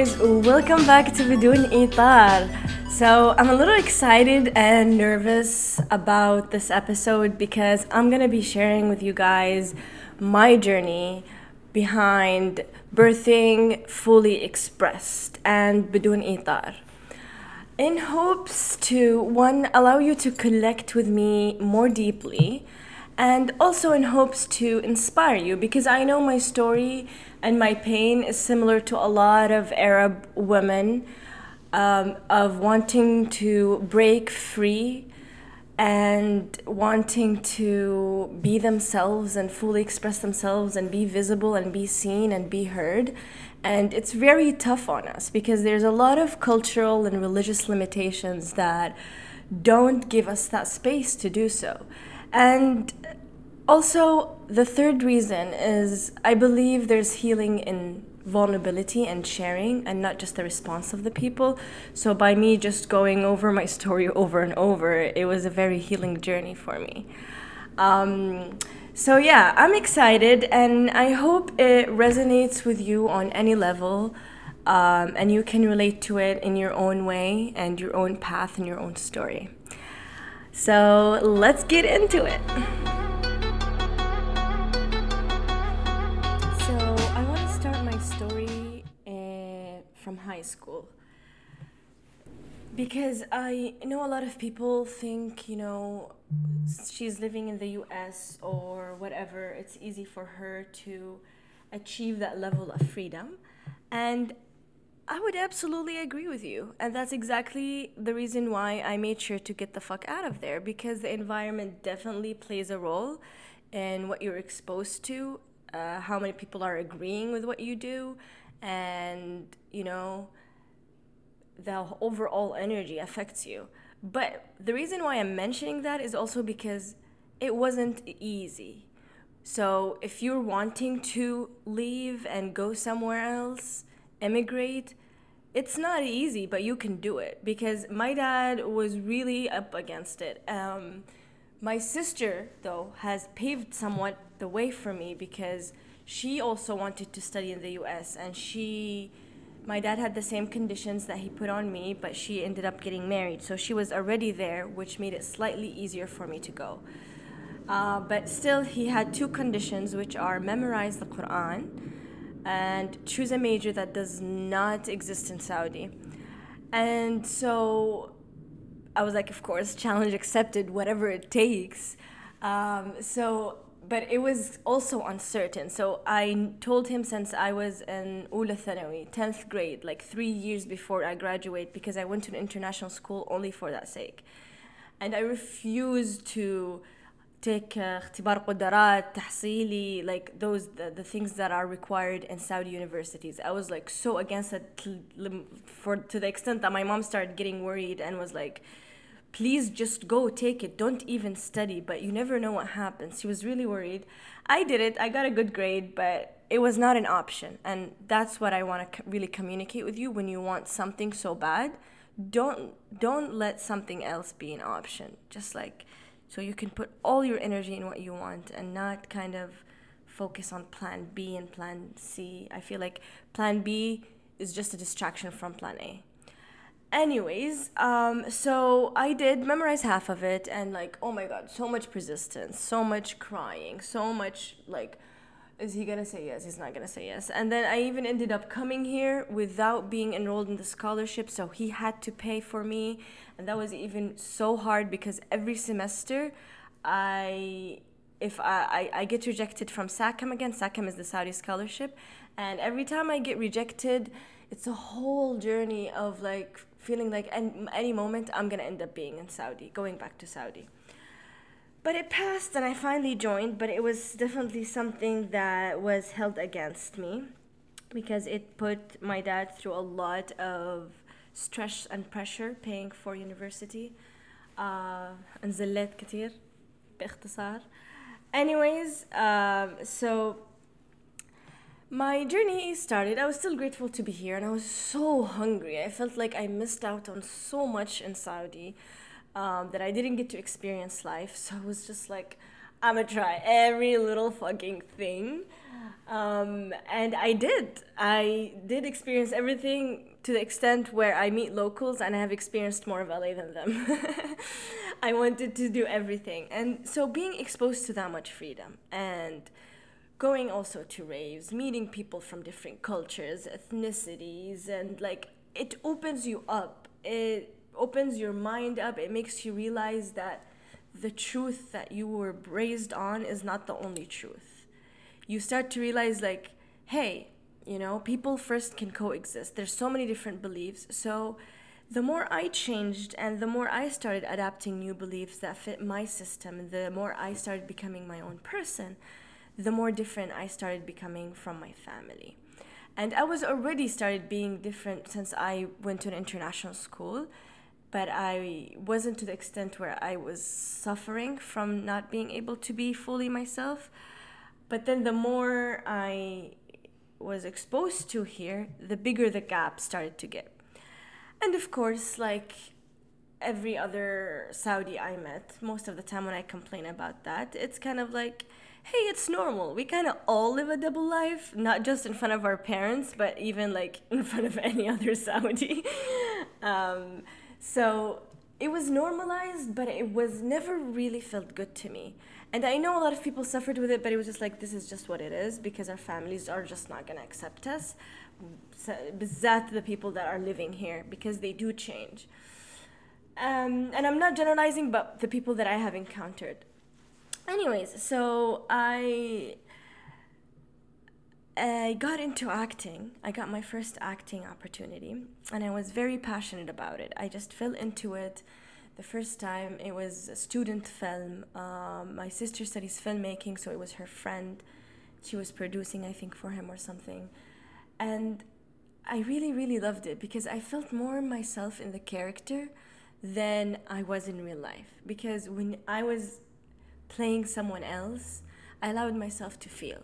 Guys, welcome back to bdoon Ettar. So I'm a little excited and nervous about this episode because I'm gonna be sharing with you guys my journey behind birthing fully expressed and bdoon Ettar. In hopes to one allow you to connect with me more deeply and also in hopes to inspire you because I know my story and my pain is similar to a lot of Arab women um, of wanting to break free and wanting to be themselves and fully express themselves and be visible and be seen and be heard. And it's very tough on us because there's a lot of cultural and religious limitations that don't give us that space to do so. And also, the third reason is I believe there's healing in vulnerability and sharing and not just the response of the people. So, by me just going over my story over and over, it was a very healing journey for me. Um, so, yeah, I'm excited and I hope it resonates with you on any level. Um, and you can relate to it in your own way and your own path and your own story. So let's get into it. From high school because I know a lot of people think, you know, she's living in the US or whatever, it's easy for her to achieve that level of freedom. And I would absolutely agree with you. And that's exactly the reason why I made sure to get the fuck out of there because the environment definitely plays a role in what you're exposed to, uh, how many people are agreeing with what you do, and, you know, the overall energy affects you. But the reason why I'm mentioning that is also because it wasn't easy. So if you're wanting to leave and go somewhere else, emigrate, it's not easy, but you can do it because my dad was really up against it. Um, my sister, though, has paved somewhat the way for me because she also wanted to study in the US and she my dad had the same conditions that he put on me, but she ended up getting married. So she was already there, which made it slightly easier for me to go. Uh, but still, he had two conditions, which are memorize the Quran and choose a major that does not exist in Saudi. And so I was like, of course, challenge accepted, whatever it takes. Um, so, but it was also uncertain. So I told him since I was in Ula Thanawi, 10th grade, like three years before I graduate, because I went to an international school only for that sake. And I refused to take uh, اختبار قدرات تحصيلي like those the, the things that are required in Saudi universities I was like so against it for to the extent that my mom started getting worried and was like please just go take it. Don't even study. But you never know what happens. She was really worried. I did it. I got a good grade but it was not an option. And that's what I want to really communicate with you. When you want something so bad don't don't let something else be an option. Just like so you can put all your energy in what you want and not kind of focus on plan B and plan C. I feel like plan B is just a distraction from plan A. Anyways, um, so I did memorize half of it and like, oh my god, so much persistence, so much crying, so much like is he gonna say yes? He's not gonna say yes. And then I even ended up coming here without being enrolled in the scholarship, so he had to pay for me, and that was even so hard because every semester, I if I, I, I get rejected from SACM again, SACM is the Saudi scholarship, and every time I get rejected, it's a whole journey of like feeling like any moment I'm gonna end up being in Saudi, going back to Saudi. But it passed and I finally joined, but it was definitely something that was held against me because it put my dad through a lot of stress and pressure paying for university. انزلت كتير باختصار. Anyways, um, so my journey started. I was still grateful to be here and I was so hungry. I felt like I missed out on so much in Saudi um, that I didn't get to experience life. So I was just like, I'm gonna try every little fucking thing. Um, and I did. I did experience everything to the extent where I meet locals and I have experienced more of LA than them. I wanted to do everything. And so being exposed to that much freedom and going also to raves, meeting people from different cultures, ethnicities, and like it opens you up. It opens your mind up. It makes you realize that the truth that you were raised on is not the only truth. You start to realize, like, hey, you know, people first can coexist. There's so many different beliefs. So the more I changed and the more I started adapting new beliefs that fit my system, the more I started becoming my own person, the more different I started becoming from my family. And I was already started being different since I went to an international school but I wasn't to the extent where I was suffering from not being able to be fully myself. But then the more I was exposed to here, the bigger the gap started to get. And of course, like every other Saudi I met, most of the time when I complain about that, it's kind of like, hey, it's normal. We kind of all live a double life, not just in front of our parents, but even like in front of any other Saudi. um, so it was normalized, but it was never really felt good to me. And I know a lot of people suffered with it, but it was just like this is just what it is because our families are just not gonna accept us, that the people that are living here because they do change. Um, and I'm not generalizing, but the people that I have encountered. Anyways, so I I got into acting. I got my first acting opportunity, and I was very passionate about it. I just fell into it. The first time it was a student film. Um, my sister studies filmmaking, so it was her friend. She was producing, I think, for him or something. And I really, really loved it because I felt more myself in the character than I was in real life. Because when I was playing someone else, I allowed myself to feel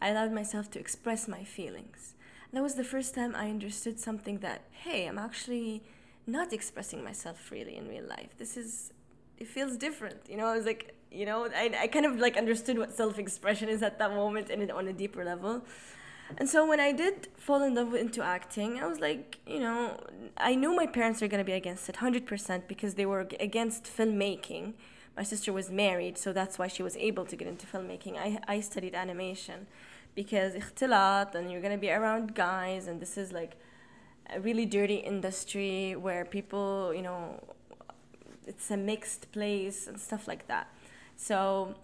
I allowed myself to express my feelings. That was the first time I understood something that, hey, I'm actually not expressing myself freely in real life. This is, it feels different. You know, I was like, you know, I, I kind of like understood what self expression is at that moment and on a deeper level. And so when I did fall in love with, into acting, I was like, you know, I knew my parents were going to be against it 100% because they were against filmmaking My sister was married, so that's why she was able to get into filmmaking. I, I studied animation because اختلاط and you're gonna be around guys and this is like a really dirty industry where people you know it's a mixed place and stuff like that so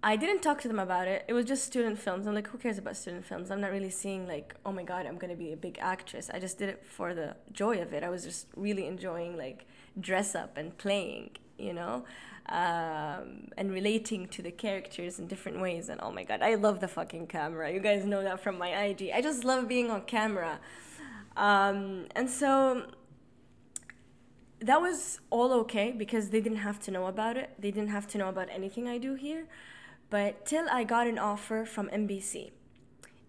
I didn't talk to them about it. It was just student films. I'm like, who cares about student films? I'm not really seeing like, oh my god, I'm gonna be a big actress. I just did it for the joy of it. I was just really enjoying like dress up and playing, you know um, and relating to the characters in different ways. And oh my god, I love the fucking camera. You guys know that from my IG. I just love being on camera. Um, and so that was all okay because they didn't have to know about it. They didn't have to know about anything I do here. But till I got an offer from MBC,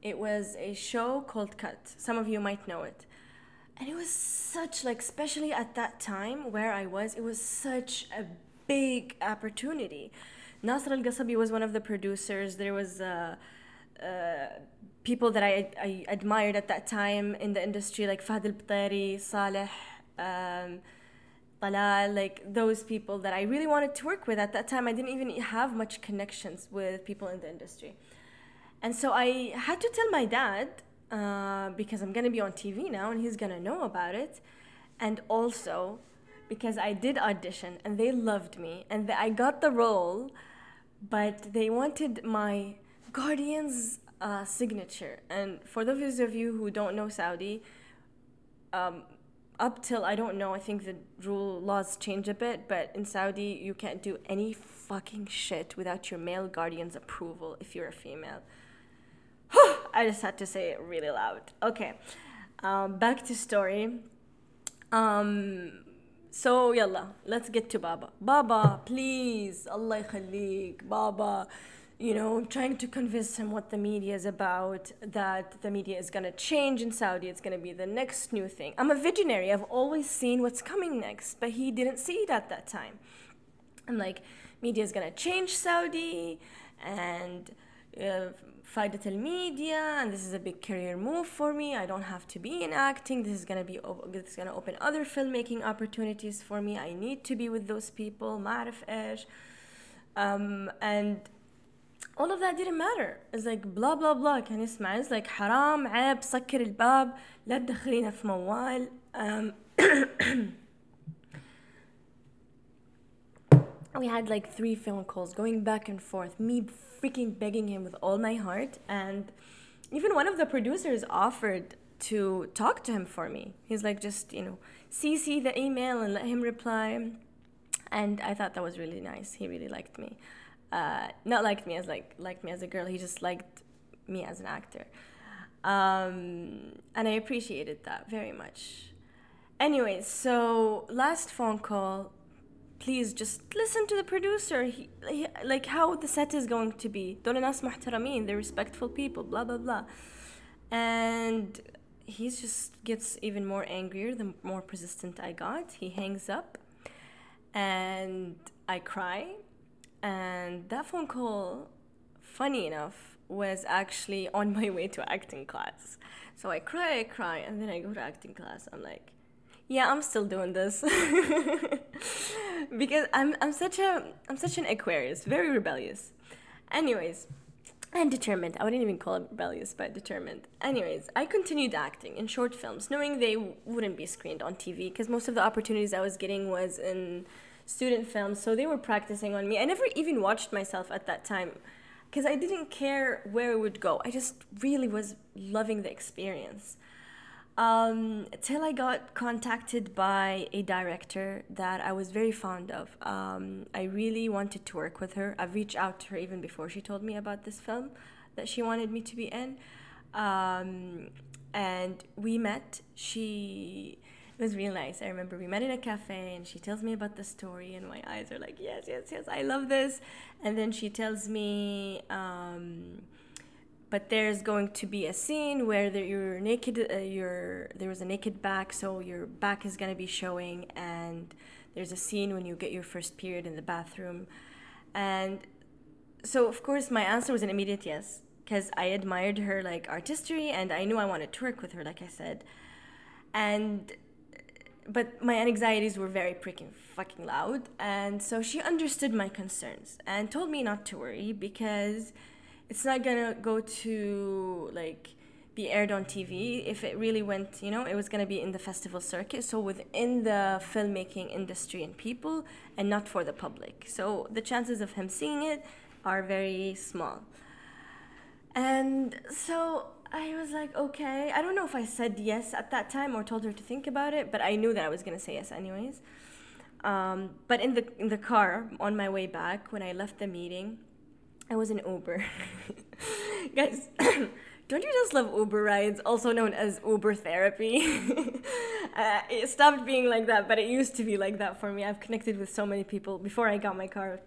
It was a show called Cut. Some of you might know it. And it was such like especially at that time where I was, it was such a big opportunity. Nasser Al Qasabi was one of the producers. There was uh, uh, people that I, I admired at that time in the industry, like Fahad Albutairi, Saleh, um, Talal, like those people that I really wanted to work with. At that time, I didn't even have much connections with people in the industry. And so I had to tell my dad uh, because I'm to be on TV now and he's to know about it. And also, because I did audition and they loved me and I got the role, but they wanted my guardian's uh, signature. And for those of you who don't know Saudi, um, up till I don't know, I think the rule laws change a bit, but in Saudi you can't do any fucking shit without your male guardian's approval if you're a female. I just had to say it really loud. Okay, um, back to story. Um, so yalla, let's get to Baba. Baba, please, Allah يخليك, Baba. You know, trying to convince him what the media is about, that the media is gonna change in Saudi, it's gonna be the next new thing. I'm a visionary, I've always seen what's coming next, but he didn't see it at that time. I'm like, media is gonna change Saudi and uh, Faidat al media and this is a big career move for me. I don't have to be in acting. This is gonna be this is gonna open other filmmaking opportunities for me. I need to be with those people. ما ايش. Um, and all of that didn't matter. It's like blah blah blah كان يسمع it's like حرام عيب سكر الباب لا تدخلينا في موال um, we had like three phone calls going back and forth me freaking begging him with all my heart and even one of the producers offered to talk to him for me. He's like just you know cc the email and let him reply. And i thought that was really nice. He really liked me. Uh, not liked me as like liked me as a girl. He just liked me as an actor. Um, and i appreciated that very much. Anyways so last phone call please just listen to the producer he, he, like how the set is going to be دول ناس محترمين they're respectful people blah blah blah and he just gets even more angrier the more persistent I got he hangs up and I cry and that phone call funny enough was actually on my way to acting class so I cry I cry and then I go to acting class I'm like yeah i'm still doing this. Because i'm i'm such a i'm such an aquarius very rebellious. Anyways and determined. I wouldn't even call it rebellious but determined. Anyways i continued acting in short films knowing they wouldn't be screened on tv because most of the opportunities i was getting was in student films so they were practicing on me. I never even watched myself at that time because i didn't care where it would go. I just really was loving the experience um, till I got contacted by a director that I was very fond of. Um, I really wanted to work with her. I've reached out to her even before she told me about this film that she wanted me to be in. Um, and we met. She it was real nice. I remember we met in a cafe and she tells me about the story, and my eyes are like, yes, yes, yes, I love this. And then she tells me, um, but there's going to be a scene where there, you're naked uh, you're there was a naked back so your back is going to be showing and there's a scene when you get your first period in the bathroom. And so of course my answer was an immediate yes because i admired her like artistry and i knew i wanted to work with her like i said. And but my anxieties were very freaking fucking loud and so she understood my concerns and told me not to worry because it's not gonna go to like be aired on TV. If it really went, you know, it was gonna be in the festival circuit, so within the filmmaking industry and people, and not for the public. So the chances of him seeing it are very small. And so I was like, okay. I don't know if I said yes at that time or told her to think about it, but I knew that I was gonna say yes anyways. Um, but in the in the car on my way back when I left the meeting, I was in Uber. Guys, don't you just love Uber rides, also known as Uber therapy? uh, it stopped being like that, but it used to be like that for me. I've connected with so many people. Before I got my car,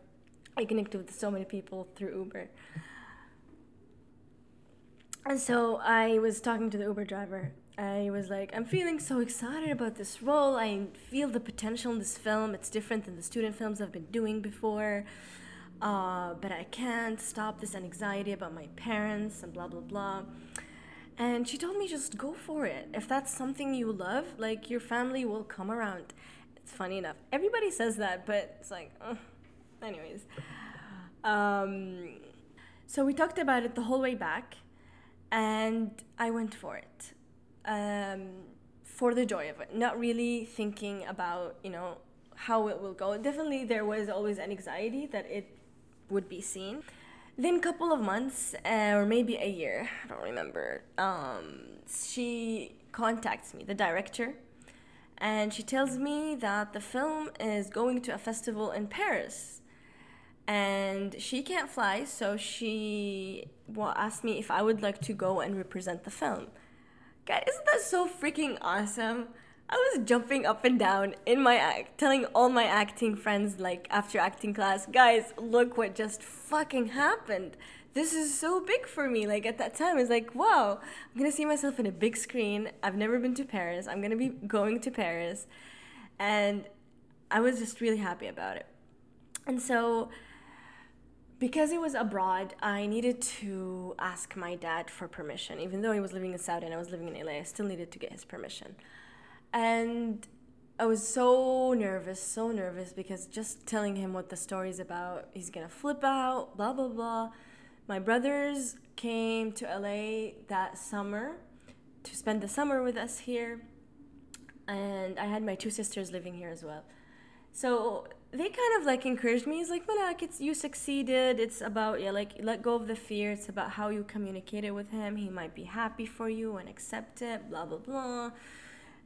I connected with so many people through Uber. And so I was talking to the Uber driver. I was like, I'm feeling so excited about this role. I feel the potential in this film. It's different than the student films I've been doing before uh, but I can't stop this anxiety about my parents and blah blah blah. And she told me just go for it. If that's something you love, like your family will come around. It's funny enough. Everybody says that, but it's like, uh, anyways. Um, so we talked about it the whole way back, and I went for it. Um, for the joy of it, not really thinking about, you know, how it will go. Definitely, there was always an anxiety that it would be seen. Then a couple of months uh, or maybe a year, I don't remember. Um, she contacts me, the director, and she tells me that the film is going to a festival in Paris. And she can't fly, so she asked me if I would like to go and represent the film. God, isn't that so freaking awesome? I was jumping up and down in my act, telling all my acting friends, like after acting class, guys, look what just fucking happened. This is so big for me. Like at that time, it's like, wow, I'm gonna see myself in a big screen. I've never been to Paris. I'm gonna be going to Paris. And I was just really happy about it. And so, because it was abroad, I needed to ask my dad for permission. Even though he was living in Saudi and I was living in LA, I still needed to get his permission. And I was so nervous, so nervous because just telling him what the story is about, he's gonna flip out, blah, blah, blah. My brothers came to LA that summer to spend the summer with us here. And I had my two sisters living here as well. So they kind of like encouraged me. It's like, Malak, it's you succeeded. It's about yeah, like let go of the fear. It's about how you communicated with him. He might be happy for you and accept it. Blah blah blah.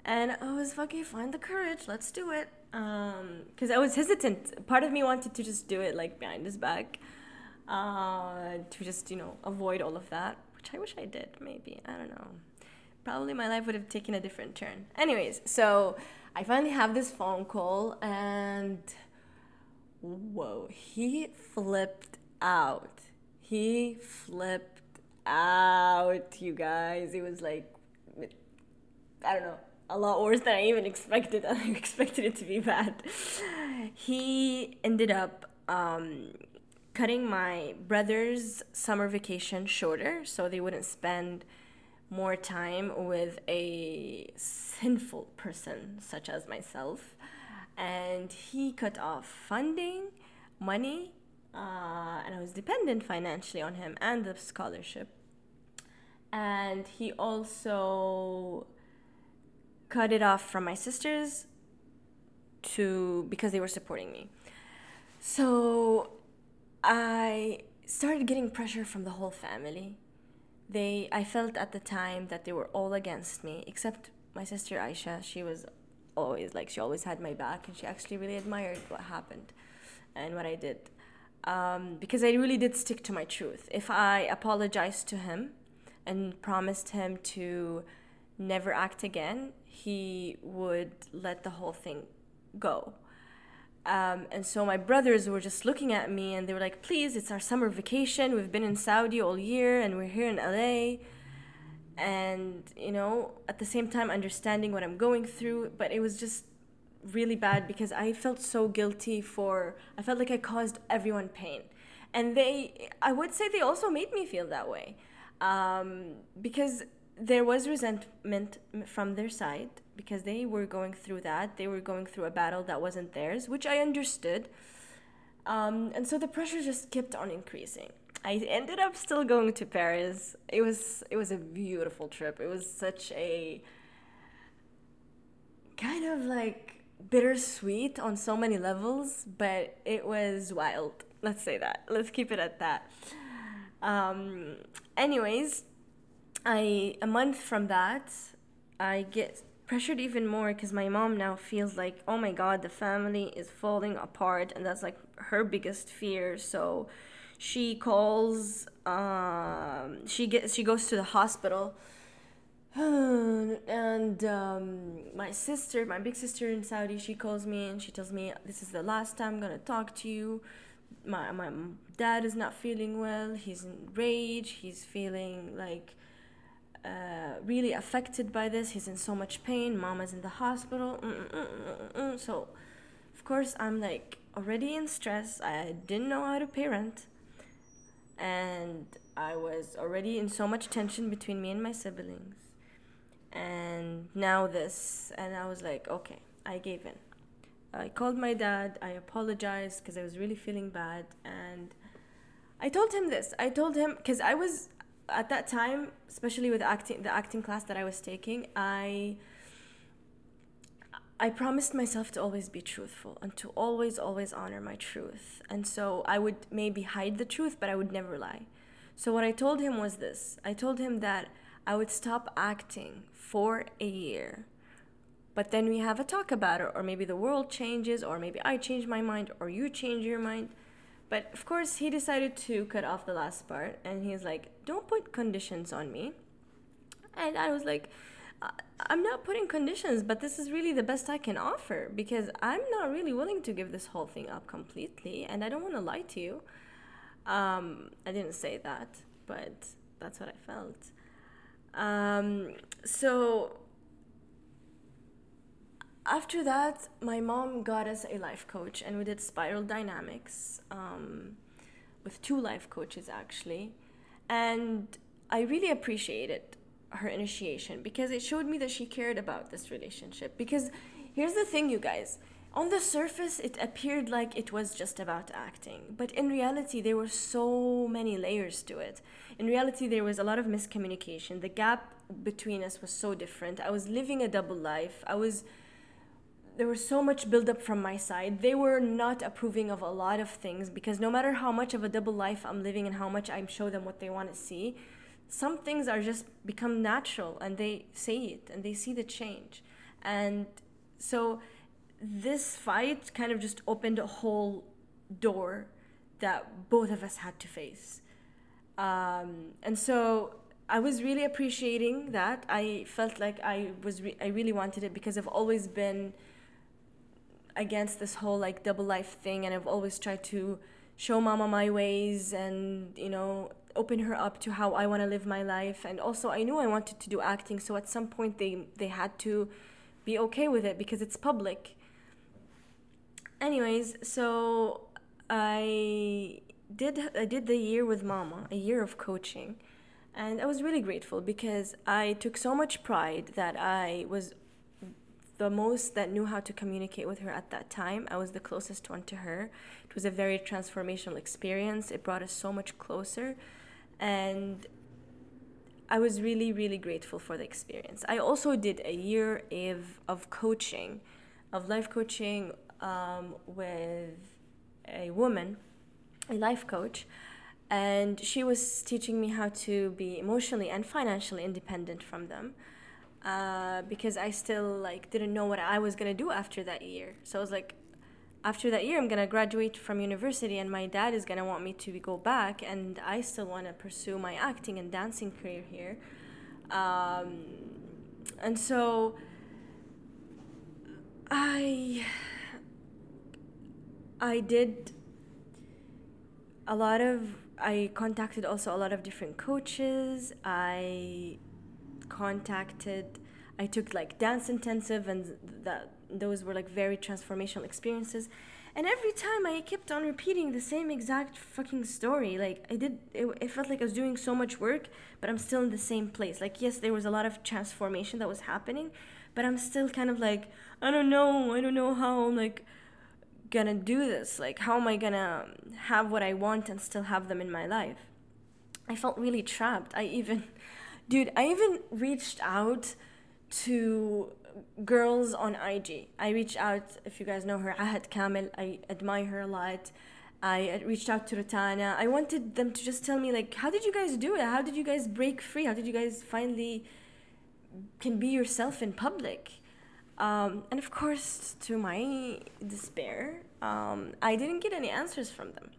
And I was fucking find the courage. Let's do it. Um, because I was hesitant. Part of me wanted to just do it like behind his back, uh, to just you know avoid all of that, which I wish I did. Maybe I don't know. Probably my life would have taken a different turn. Anyways, so I finally have this phone call and whoa, he flipped out. He flipped out, you guys. It was like, I don't know, a lot worse than I even expected. I expected it to be bad. He ended up um, cutting my brother's summer vacation shorter so they wouldn't spend more time with a sinful person such as myself and he cut off funding, money, uh, and I was dependent financially on him and the scholarship. And he also cut it off from my sisters to because they were supporting me. So I started getting pressure from the whole family. They I felt at the time that they were all against me except my sister Aisha. She was always like she always had my back and she actually really admired what happened and what I did um, because I really did stick to my truth. If I apologized to him and promised him to never act again, he would let the whole thing go. Um, and so my brothers were just looking at me and they were like, please, it's our summer vacation. We've been in Saudi all year and we're here in LA and you know at the same time understanding what i'm going through but it was just really bad because i felt so guilty for i felt like i caused everyone pain and they i would say they also made me feel that way um, because there was resentment from their side because they were going through that they were going through a battle that wasn't theirs which i understood um, and so the pressure just kept on increasing I ended up still going to Paris. It was it was a beautiful trip. It was such a kind of like bittersweet on so many levels, but it was wild. Let's say that. Let's keep it at that. Um, anyways, I a month from that, I get pressured even more because my mom now feels like, oh my god, the family is falling apart, and that's like her biggest fear. So she calls um, she gets she goes to the hospital. And um, my sister my big sister in saudi she calls me and she tells me this is the last time i'm gonna talk to you. My, my dad is not feeling well. He's in rage. He's feeling like uh, really affected by this he's in so much pain mama's in the hospital Mm-mm-mm-mm-mm. so of course i'm like already in stress i didn't know how to parent and I was already in so much tension between me and my siblings. And now this, and I was like, okay, I gave in. I called my dad, I apologized because I was really feeling bad, and I told him this. I told him because I was at that time, especially with acting, the acting class that I was taking, I I promised myself to always be truthful and to always, always honor my truth. And so I would maybe hide the truth, but I would never lie. So what I told him was this I told him that I would stop acting for a year. But then we have a talk about it, or maybe the world changes, or maybe I change my mind, or you change your mind. But of course, he decided to cut off the last part, and he's like, Don't put conditions on me. And I was like, I'm not putting conditions, but this is really the best I can offer because I'm not really willing to give this whole thing up completely, and I don't want to lie to you. Um, I didn't say that, but that's what I felt. Um, so after that, my mom got us a life coach, and we did spiral dynamics um, with two life coaches actually. And I really appreciated her initiation because it showed me that she cared about this relationship. Because here's the thing, you guys on the surface, it appeared like it was just about acting, but in reality, there were so many layers to it. In reality, there was a lot of miscommunication. The gap between us was so different. I was living a double life. I was there was so much buildup from my side. They were not approving of a lot of things because no matter how much of a double life I'm living and how much I show them what they want to see, some things are just become natural and they say it and they see the change. And so this fight kind of just opened a whole door that both of us had to face. Um, and so I was really appreciating that. I felt like I was re- I really wanted it because I've always been against this whole like double life thing and I've always tried to show mama my ways and you know open her up to how I want to live my life. And also I knew I wanted to do acting so at some point they they had to be okay with it because it's public. Anyways, so I did I did the year with Mama, a year of coaching, and I was really grateful because I took so much pride that I was the most that knew how to communicate with her at that time. I was the closest one to her. It was a very transformational experience. It brought us so much closer, and I was really, really grateful for the experience. I also did a year of, of coaching, of life coaching um, with a woman, a life coach, and she was teaching me how to be emotionally and financially independent from them. Uh, because I still like didn't know what I was gonna do after that year. So I was like, after that year, I'm gonna graduate from university, and my dad is gonna want me to go back, and I still want to pursue my acting and dancing career here. Um, and so I I did a lot of I contacted also a lot of different coaches. I contacted I took like dance intensive and that those were like very transformational experiences. And every time I kept on repeating the same exact fucking story. Like I did it, it felt like I was doing so much work, but I'm still in the same place. Like yes, there was a lot of transformation that was happening, but I'm still kind of like I don't know, I don't know how I'm like gonna do this? Like, how am I gonna have what I want and still have them in my life? I felt really trapped. I even, dude, I even reached out to girls on IG. I reached out, if you guys know her, Ahad Kamel. I admire her a lot. I reached out to Rotana. I wanted them to just tell me, like, how did you guys do it? How did you guys break free? How did you guys finally can be yourself in public? Um, and of course, to my despair, um, I didn't get any answers from them.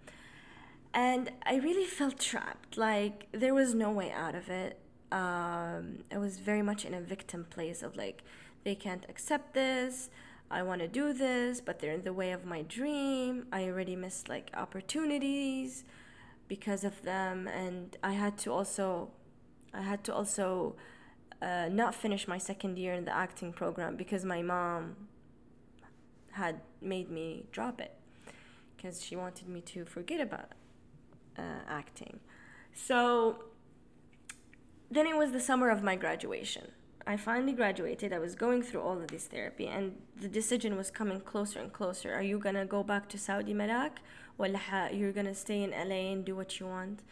And I really felt trapped. Like, there was no way out of it. Um, I was very much in a victim place of like, they can't accept this. I want to do this, but they're in the way of my dream. I already missed like opportunities because of them. And I had to also, I had to also uh, not finish my second year in the acting program because my mom had made me drop it because she wanted me to forget about uh, acting. So then it was the summer of my graduation. I finally graduated. I was going through all of this therapy, and the decision was coming closer and closer. Are you gonna go back to Saudi Malak? Or you're gonna stay in LA and do what you want?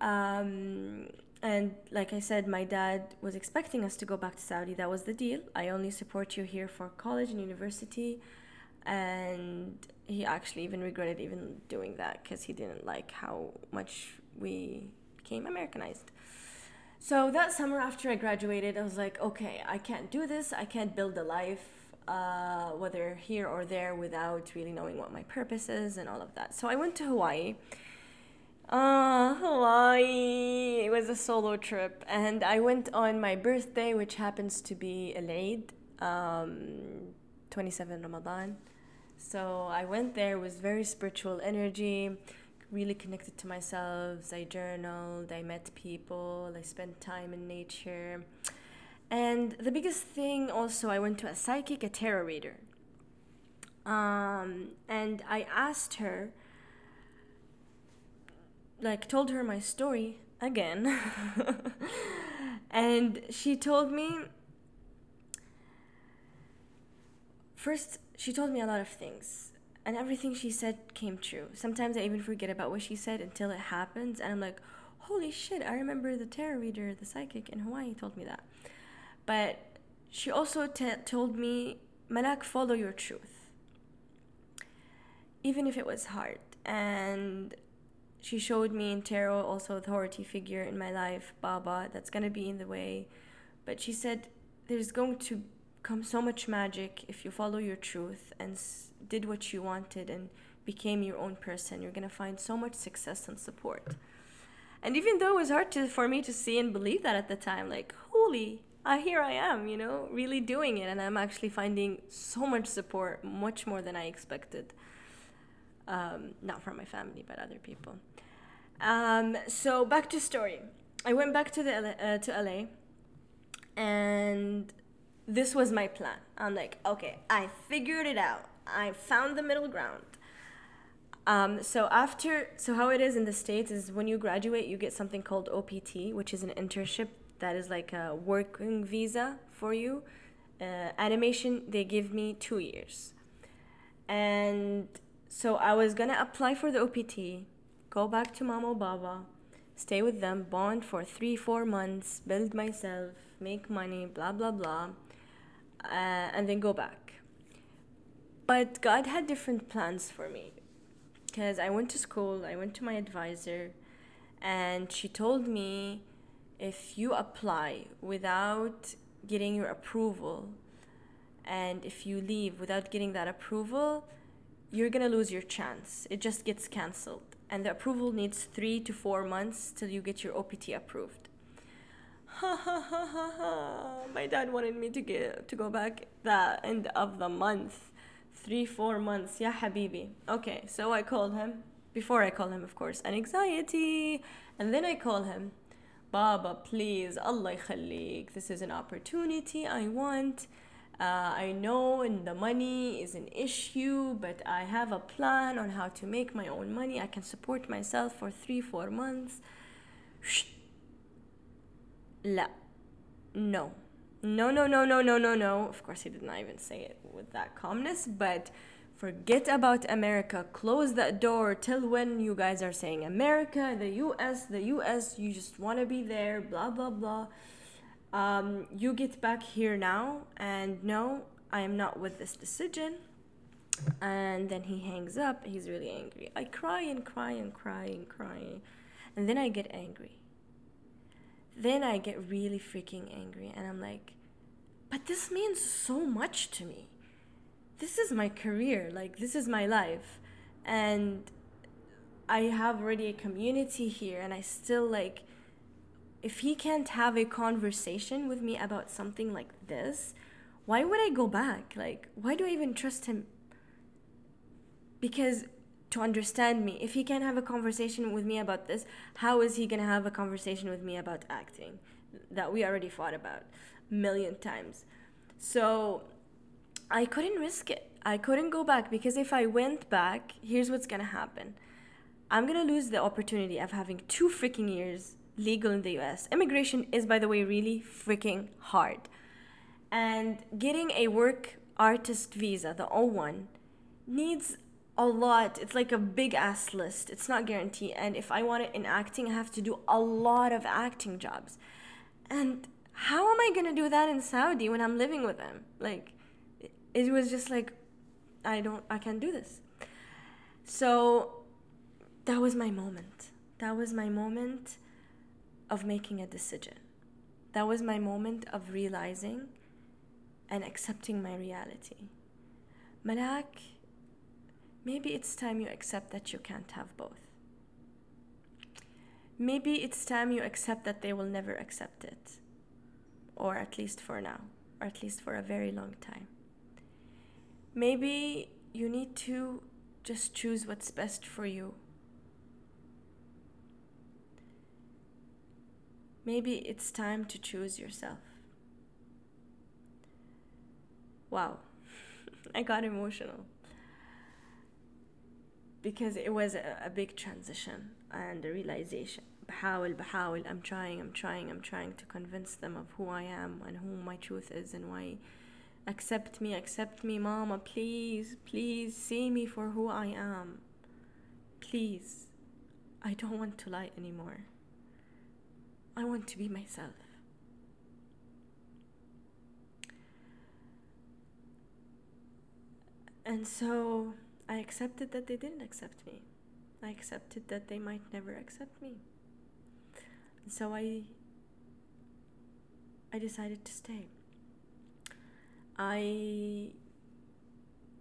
Um, and like I said, my dad was expecting us to go back to Saudi. That was the deal. I only support you here for college and university. And he actually even regretted even doing that because he didn't like how much we became Americanized. So that summer after I graduated, I was like, okay, I can't do this. I can't build a life, uh, whether here or there, without really knowing what my purpose is and all of that. So I went to Hawaii uh, Hawaii. It was a solo trip, and I went on my birthday, which happens to be Al Eid, um, 27 Ramadan. So I went there with very spiritual energy, really connected to myself. I journaled, I met people, I spent time in nature. And the biggest thing also, I went to a psychic, a tarot reader. Um, and I asked her, like, told her my story again. and she told me, first, she told me a lot of things. And everything she said came true. Sometimes I even forget about what she said until it happens. And I'm like, holy shit, I remember the tarot reader, the psychic in Hawaii told me that. But she also t- told me, Malak, follow your truth. Even if it was hard. And she showed me in tarot also authority figure in my life, Baba, that's to be in the way. But she said, there's going to come so much magic if you follow your truth and s- did what you wanted and became your own person. You're going to find so much success and support. And even though it was hard to, for me to see and believe that at the time, like, holy, uh, here I am, you know, really doing it. And I'm actually finding so much support, much more than I expected. Um, not from my family, but other people. Um, so back to story. I went back to the uh, to LA, and this was my plan. I'm like, okay, I figured it out. I found the middle ground. Um, so after, so how it is in the states is when you graduate, you get something called OPT, which is an internship that is like a working visa for you. Uh, animation, they give me two years, and so I was gonna apply for the OPT, go back to Mama Baba, stay with them, bond for three, four months, build myself, make money, blah blah blah, uh, and then go back. But God had different plans for me because I went to school, I went to my advisor, and she told me if you apply without getting your approval and if you leave without getting that approval, you're gonna lose your chance. It just gets cancelled. And the approval needs three to four months till you get your OPT approved Ha ha ha ha ha. My dad wanted me to get to go back the end of the month. Three, four months. Yeah, habibi. Okay, so I called him. Before I call him, of course, an anxiety. And then I call him. Baba, please, Allah يخليك. This is an opportunity I want. Uh, I know and the money is an issue, but I have a plan on how to make my own money. I can support myself for three, four months. لا. No. No, no, no, no, no, no, no. Of course, he did not even say it with that calmness, but Forget about America. Close that door till when you guys are saying America, the US, the US, you just want to be there, blah, blah, blah. Um, you get back here now, and no, I am not with this decision. And then he hangs up. He's really angry. I cry and cry and cry and cry. And then I get angry. Then I get really freaking angry. And I'm like, but this means so much to me. This is my career like this is my life. And i have already a community here and i still like if he can't have a conversation with me about something like this why would i go back? Like why do i even trust him? Because to understand me if he can't have a conversation with me about this how is he to have a conversation with me about acting that we already fought about a million times so I couldn't risk it. I couldn't go back because if I went back, here's what's gonna happen. I'm gonna lose the opportunity of having two freaking years legal in the US. Immigration is, by the way, really freaking hard. And getting a work artist visa, the O1, needs a lot. It's like a big ass list. It's not guaranteed. And if I want it in acting, I have to do a lot of acting jobs. And how am I gonna do that in Saudi when I'm living with them? Like, it was just like i don't i can't do this so that was my moment that was my moment of making a decision that was my moment of realizing and accepting my reality malak maybe it's time you accept that you can't have both. Maybe it's time you accept that they will never accept it. Or at least for now. Or at least for a very long time. Maybe you need to just choose what's best for you. Maybe it's time to choose yourself. wow, I got emotional because it was a, a big transition and a realization. بحاول بحاول I'm trying I'm trying I'm trying to convince them of who I am and who my truth is and why accept me accept me mama please please see me for who I am please I don't want to lie anymore I want to be myself and so I accepted that they didn't accept me I accepted that they might never accept me so I I decided to stay. I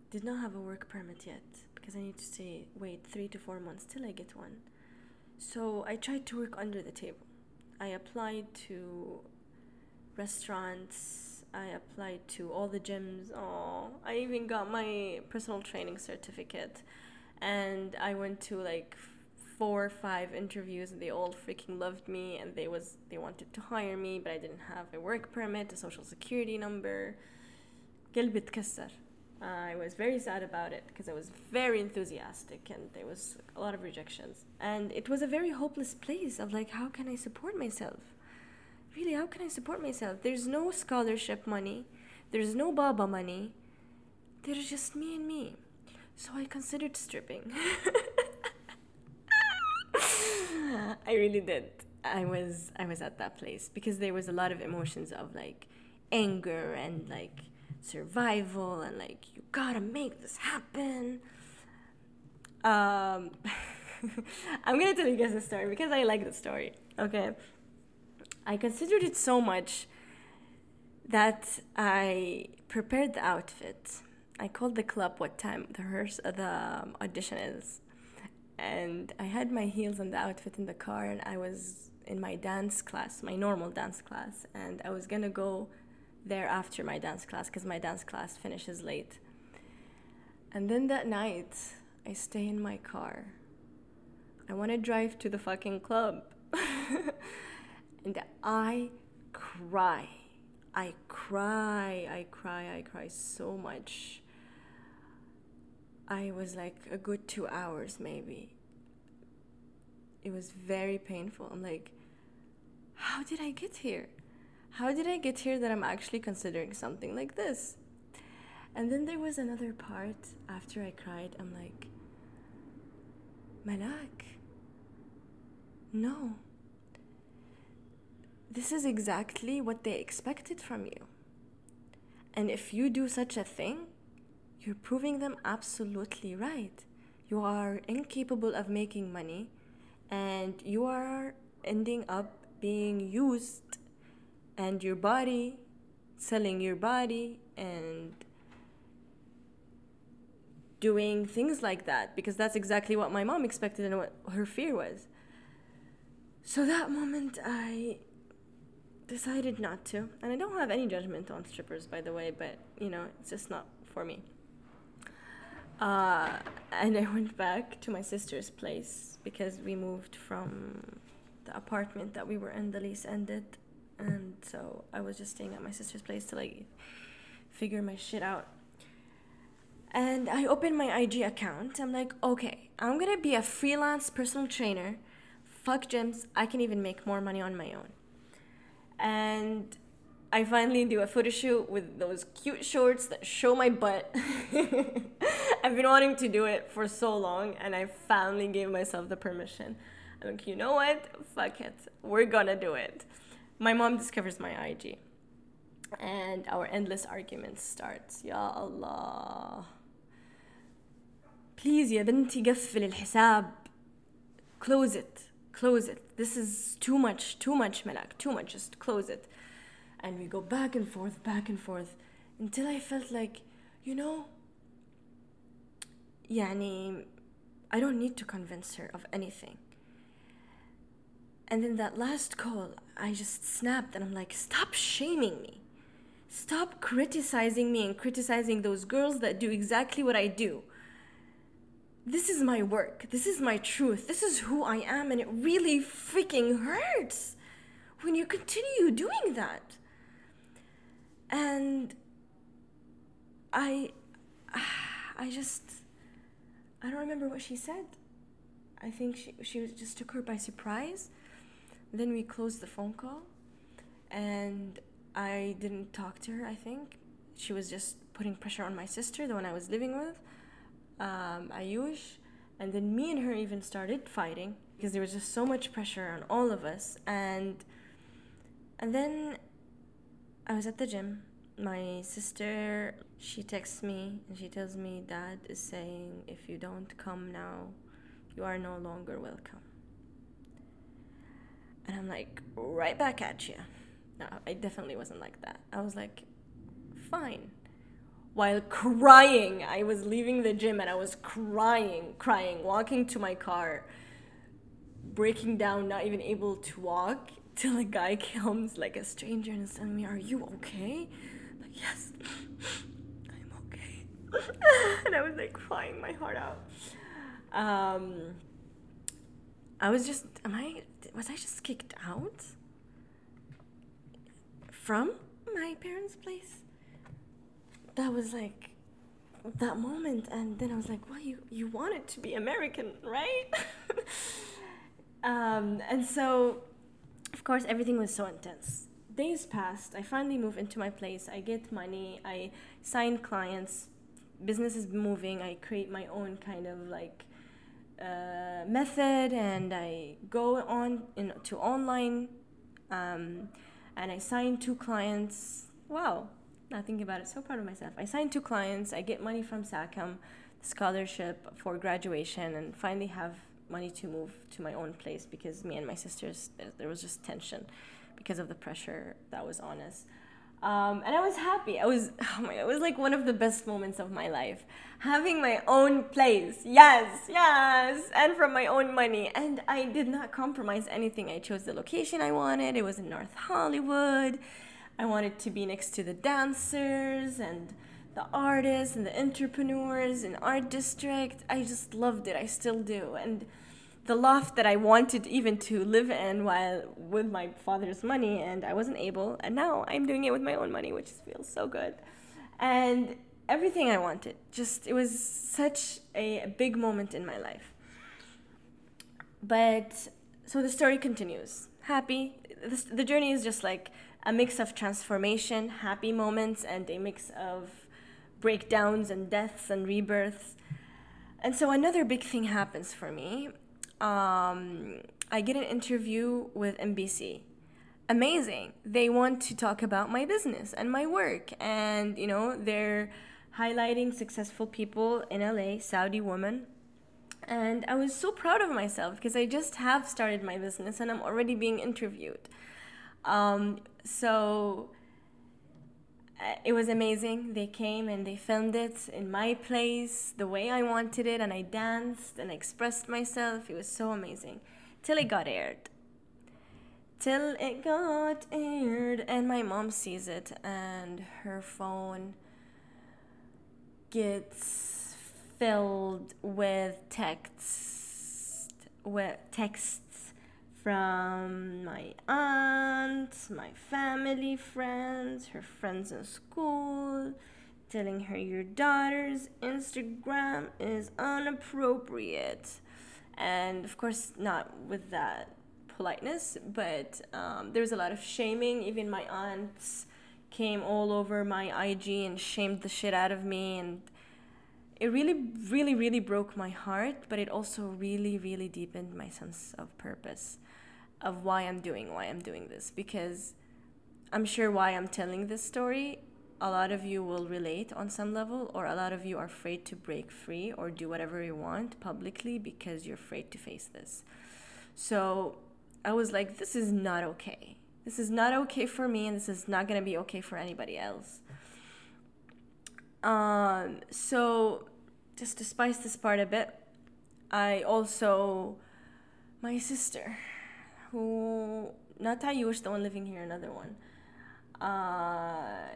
did not have a work permit yet because I need to stay wait 3 to 4 months till I get one. So I tried to work under the table. I applied to restaurants, I applied to all the gyms. Oh, I even got my personal training certificate and I went to like four or five interviews and they all freaking loved me and they was they wanted to hire me but I didn't have a work permit a social security number قلبي اتكسر I was very sad about it because I was very enthusiastic and there was a lot of rejections and it was a very hopeless place of like how can I support myself Really how can I support myself there's no scholarship money there's no baba money there's just me and me so I considered stripping I really did. I was I was at that place because there was a lot of emotions of like anger and like survival and like you gotta make this happen. Um, I'm gonna tell you guys a story because I like the story. Okay, I considered it so much that I prepared the outfit. I called the club what time the rehearse the um, audition is and I had my heels and the outfit in the car, and I was in my dance class, my normal dance class, and I was gonna go there after my dance class because my dance class finishes late. And then that night, I stay in my car. I want to drive to the fucking club. and I cry. I cry. I cry. I cry so much. I was like a good two hours maybe. It was very painful. I'm like, how did I get here? How did I get here that I'm actually considering something like this? And then there was another part after I cried. I'm like, Malak, no. This is exactly what they expected from you. And if you do such a thing, you're proving them absolutely right. You are incapable of making money and you are ending up being used and your body selling your body and doing things like that because that's exactly what my mom expected and what her fear was. So that moment I decided not to. And I don't have any judgment on strippers by the way, but you know, it's just not for me. Uh, and I went back to my sister's place because we moved from the apartment that we were in, the lease ended. And so I was just staying at my sister's place to like figure my shit out. And I opened my IG account. I'm like, okay, I'm gonna be a freelance personal trainer. Fuck gyms. I can even make more money on my own And I finally do a photo shoot with those cute shorts that show my butt. I've been wanting to do it for so long, and I finally gave myself the permission. I'm like, you know what? Fuck it. We're gonna do it. My mom discovers my IG, and our endless arguments starts. Ya Allah. Please يا بنتي قفل الحساب. Close it. Close it. This is too much. Too much, Malak. Too much. Just close it and we go back and forth, back and forth until I felt like, you know, يعني I don't need to convince her of anything. And then that last call, I just snapped and I'm like, stop shaming me. Stop criticizing me and criticizing those girls that do exactly what I do. This is my work. This is my truth. This is who I am. And it really freaking hurts when you continue doing that. And I, I just, I don't remember what she said. I think she, she just took her by surprise. Then we closed the phone call and I didn't talk to her, I think. She was just putting pressure on my sister, the one I was living with, um, Ayush. And then me and her even started fighting because there was just so much pressure on all of us. And and then I was at the gym. My sister, she texts me and she tells me dad is saying if you don't come now, you are no longer welcome. And I'm like, right back at you. No, I definitely wasn't like that. I was like, fine. While crying, I was leaving the gym and I was crying, crying, walking to my car, breaking down, not even able to walk, till a guy comes, like a stranger, and is telling me, Are you okay? I'm like, yes, I'm okay. and I was like crying my heart out. Um, I was just, am I, was I just kicked out? from my parents' place. That was like that moment and then I was like, well you you wanted to be American, right? um, and so of course everything was so intense. Days passed, I finally move into my place, I get money, I sign clients, business is moving, I create my own kind of like uh, method and I go on in, to online um, and I sign two clients. Wow, now thinking about it, so proud of myself. I signed two clients. I get money from SACM, scholarship for graduation, and finally have money to move to my own place because me and my sisters there was just tension because of the pressure that was on us. Um, and I was happy. I was, oh my, it was like one of the best moments of my life. Having my own place, yes, yes, and from my own money. And I did not compromise anything. I chose the location I wanted. It was in North Hollywood. I wanted to be next to the dancers and the artists and the entrepreneurs in art district. I just loved it. I still do. And the loft that I wanted even to live in while with my father's money, and I wasn't able. And now I'm doing it with my own money, which feels so good. And everything I wanted. Just, it was such a, big moment in my life. But so the story continues. Happy. This, the journey is just like a mix of transformation, happy moments, and a mix of breakdowns and deaths and rebirths. And so another big thing happens for me um, I get an interview with MBC. Amazing. They want to talk about my business and my work. And, you know, they're highlighting successful people in LA, Saudi women. And I was so proud of myself because I just have started my business and I'm already being interviewed. Um, so uh, it was amazing. They came and they filmed it in my place, the way I wanted it, and I danced and expressed myself. It was so amazing. Till it got aired. Till it got aired, and my mom sees it, and her phone gets filled with texts, with texts from my aunt, my family friends, her friends in school, telling her your daughter's Instagram is inappropriate. And of course, not with that politeness, but um, there was a lot of shaming. Even my aunts came all over my IG and shamed the shit out of me. And it really, really, really broke my heart, but it also really, really deepened my sense of purpose of why I'm doing why I'm doing this because I'm sure why I'm telling this story a lot of you will relate on some level or a lot of you are afraid to break free or do whatever you want publicly because you're afraid to face this. So I was like this is not okay. This is not okay for me and this is not going to be okay for anybody else. Um so just to spice this part a bit, I also my sister who not Tayush, the one living here, another one. Uh,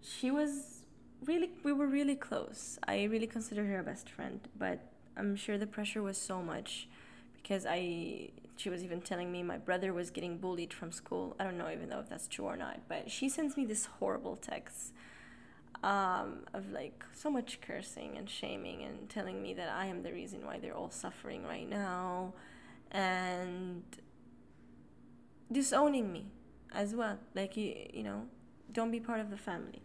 she was really we were really close. I really consider her a best friend, but I'm sure the pressure was so much because I she was even telling me my brother was getting bullied from school. I don't know even though if that's true or not, but she sends me this horrible text. Um, of like so much cursing and shaming and telling me that I am the reason why they're all suffering right now and disowning me as well. Like, you, you know, don't be part of the family.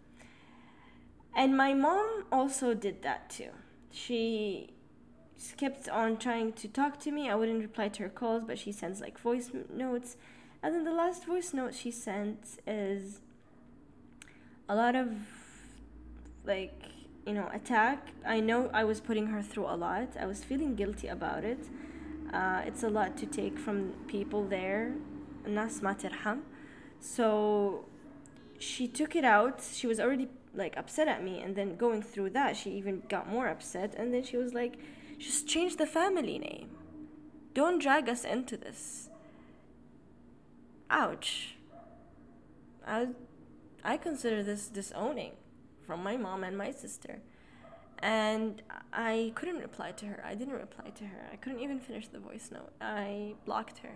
And my mom also did that too. She kept on trying to talk to me. I wouldn't reply to her calls, but she sends like voice notes. And then the last voice note she sent is a lot of like, you know, attack. I know I was putting her through a lot. I was feeling guilty about it. Uh, it's a lot to take from people there. الناس ما ترحم. So she took it out. She was already like upset at me and then going through that she even got more upset and then she was like just change the family name. Don't drag us into this. Ouch. I I consider this disowning from my mom and my sister. And I couldn't reply to her. I didn't reply to her. I couldn't even finish the voice note. I blocked her.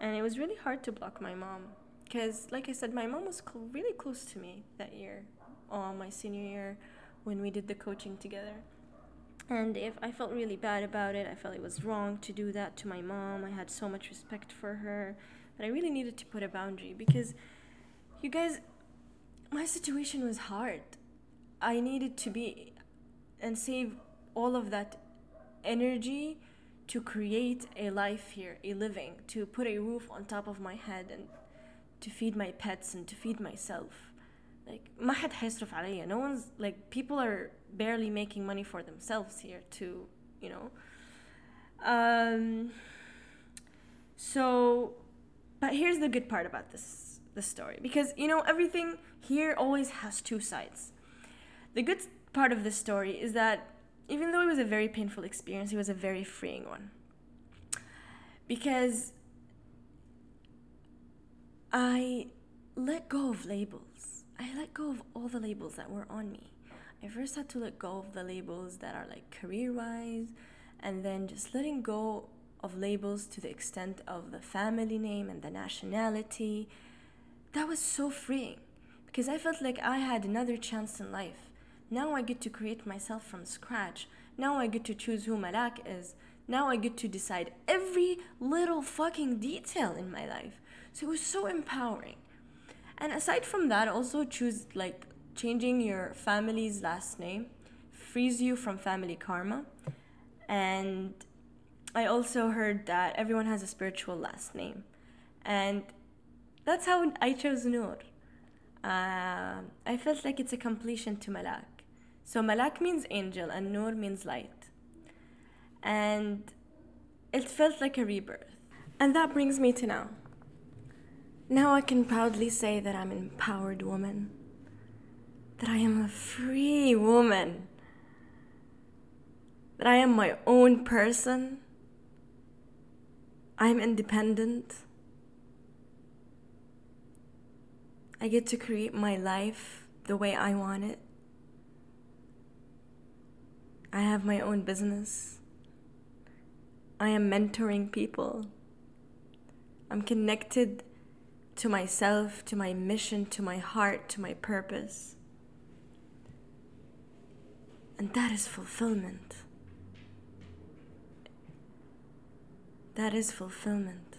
And it was really hard to block my mom. Because, like I said, my mom was cl- really close to me that year, uh, my senior year, when we did the coaching together. And if I felt really bad about it, I felt it was wrong to do that to my mom. I had so much respect for her, but I really needed to put a boundary because you guys, my situation was hard. I needed to be and save all of that energy to create a life here, a living, to put a roof on top of my head and to feed my pets and to feed myself. Like ما حد حيصرف عليا. No one's like people are barely making money for themselves here to, you know. Um so but here's the good part about this this story because you know everything here always has two sides. The good part of this story is that even though it was a very painful experience, it was a very freeing one. Because I let go of labels. I let go of all the labels that were on me. I first had to let go of the labels that are like career wise, and then just letting go of labels to the extent of the family name and the nationality. That was so freeing because I felt like I had another chance in life. Now I get to create myself from scratch. Now I get to choose who Malak is. Now I get to decide every little fucking detail in my life. So it was so empowering. And aside from that, also choose like changing your family's last name frees you from family karma. And I also heard that everyone has a spiritual last name. And that's how I chose Noor. Uh, I felt like it's a completion to Malak. So Malak means angel and Noor means light. And it felt like a rebirth. And that brings me to now. Now I can proudly say that I'm an empowered woman, that I am a free woman, that I am my own person, I'm independent. I get to create my life the way I want it. I have my own business. I am mentoring people. I'm connected to myself, to my mission, to my heart, to my purpose. And that is fulfillment. That is fulfillment.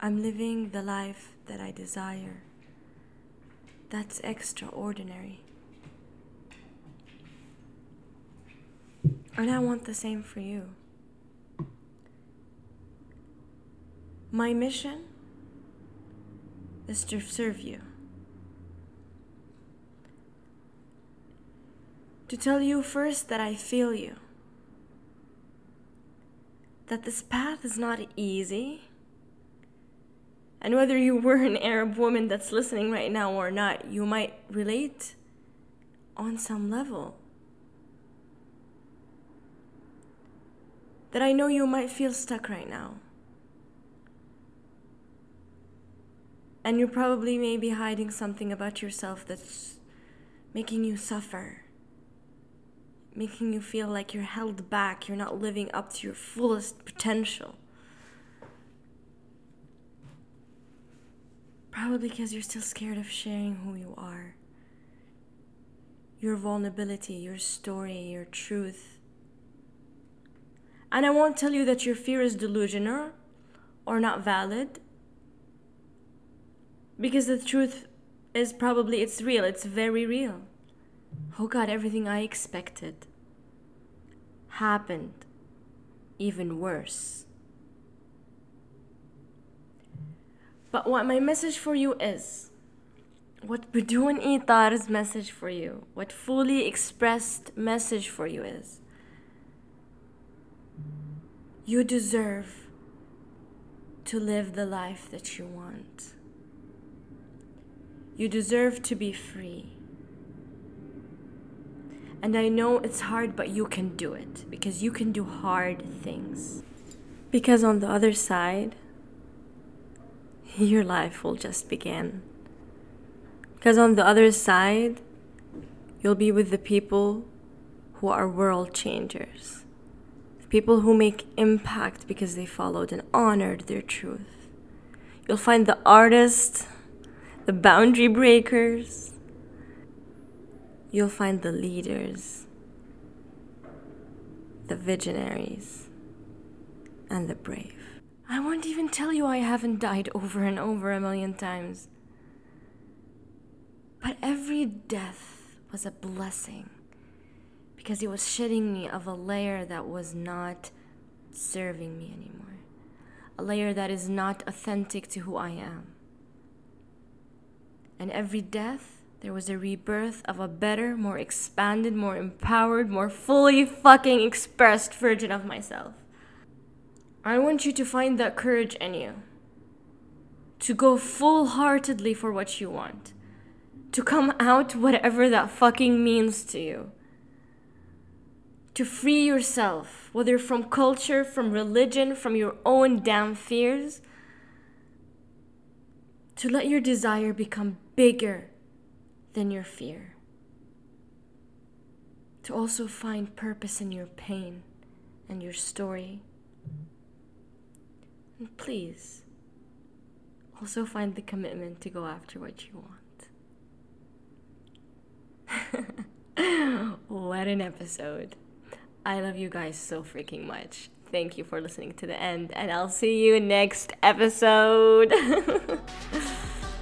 I'm living the life that I desire. That's extraordinary. And I want the same for you. My mission is to serve you. To tell you first that I feel you. That this path is not easy. And whether you were an Arab woman that's listening right now or not, you might relate on some level. That I know you might feel stuck right now. And you're probably maybe hiding something about yourself that's making you suffer, making you feel like you're held back, you're not living up to your fullest potential. Probably because you're still scared of sharing who you are. Your vulnerability, your story, your truth. And I won't tell you that your fear is delusional or not valid. Because the truth is probably it's real, it's very real. Oh God, everything I expected happened even worse. But what my message for you is, what bdoon Ettar's message for you, what fully expressed message for you is, you deserve to live the life that you want. You deserve to be free. And I know it's hard, but you can do it because you can do hard things. Because on the other side, your life will just begin. Because on the other side, you'll be with the people who are world changers, people who make impact because they followed and honored their truth. You'll find the artists, the boundary breakers, you'll find the leaders, the visionaries, and the brave. I won't even tell you I haven't died over and over a million times. But every death was a blessing because it was shedding me of a layer that was not serving me anymore, a layer that is not authentic to who I am. And every death, there was a rebirth of a better, more expanded, more empowered, more fully fucking expressed version of myself. I want you to find that courage in you. To go full heartedly for what you want. To come out whatever that fucking means to you. To free yourself, whether from culture, from religion, from your own damn fears. To let your desire become bigger than your fear. To also find purpose in your pain and your story. And please, also find the commitment to go after what you want. what an episode. I love you guys so freaking much. Thank you for listening to the end, and I'll see you next episode.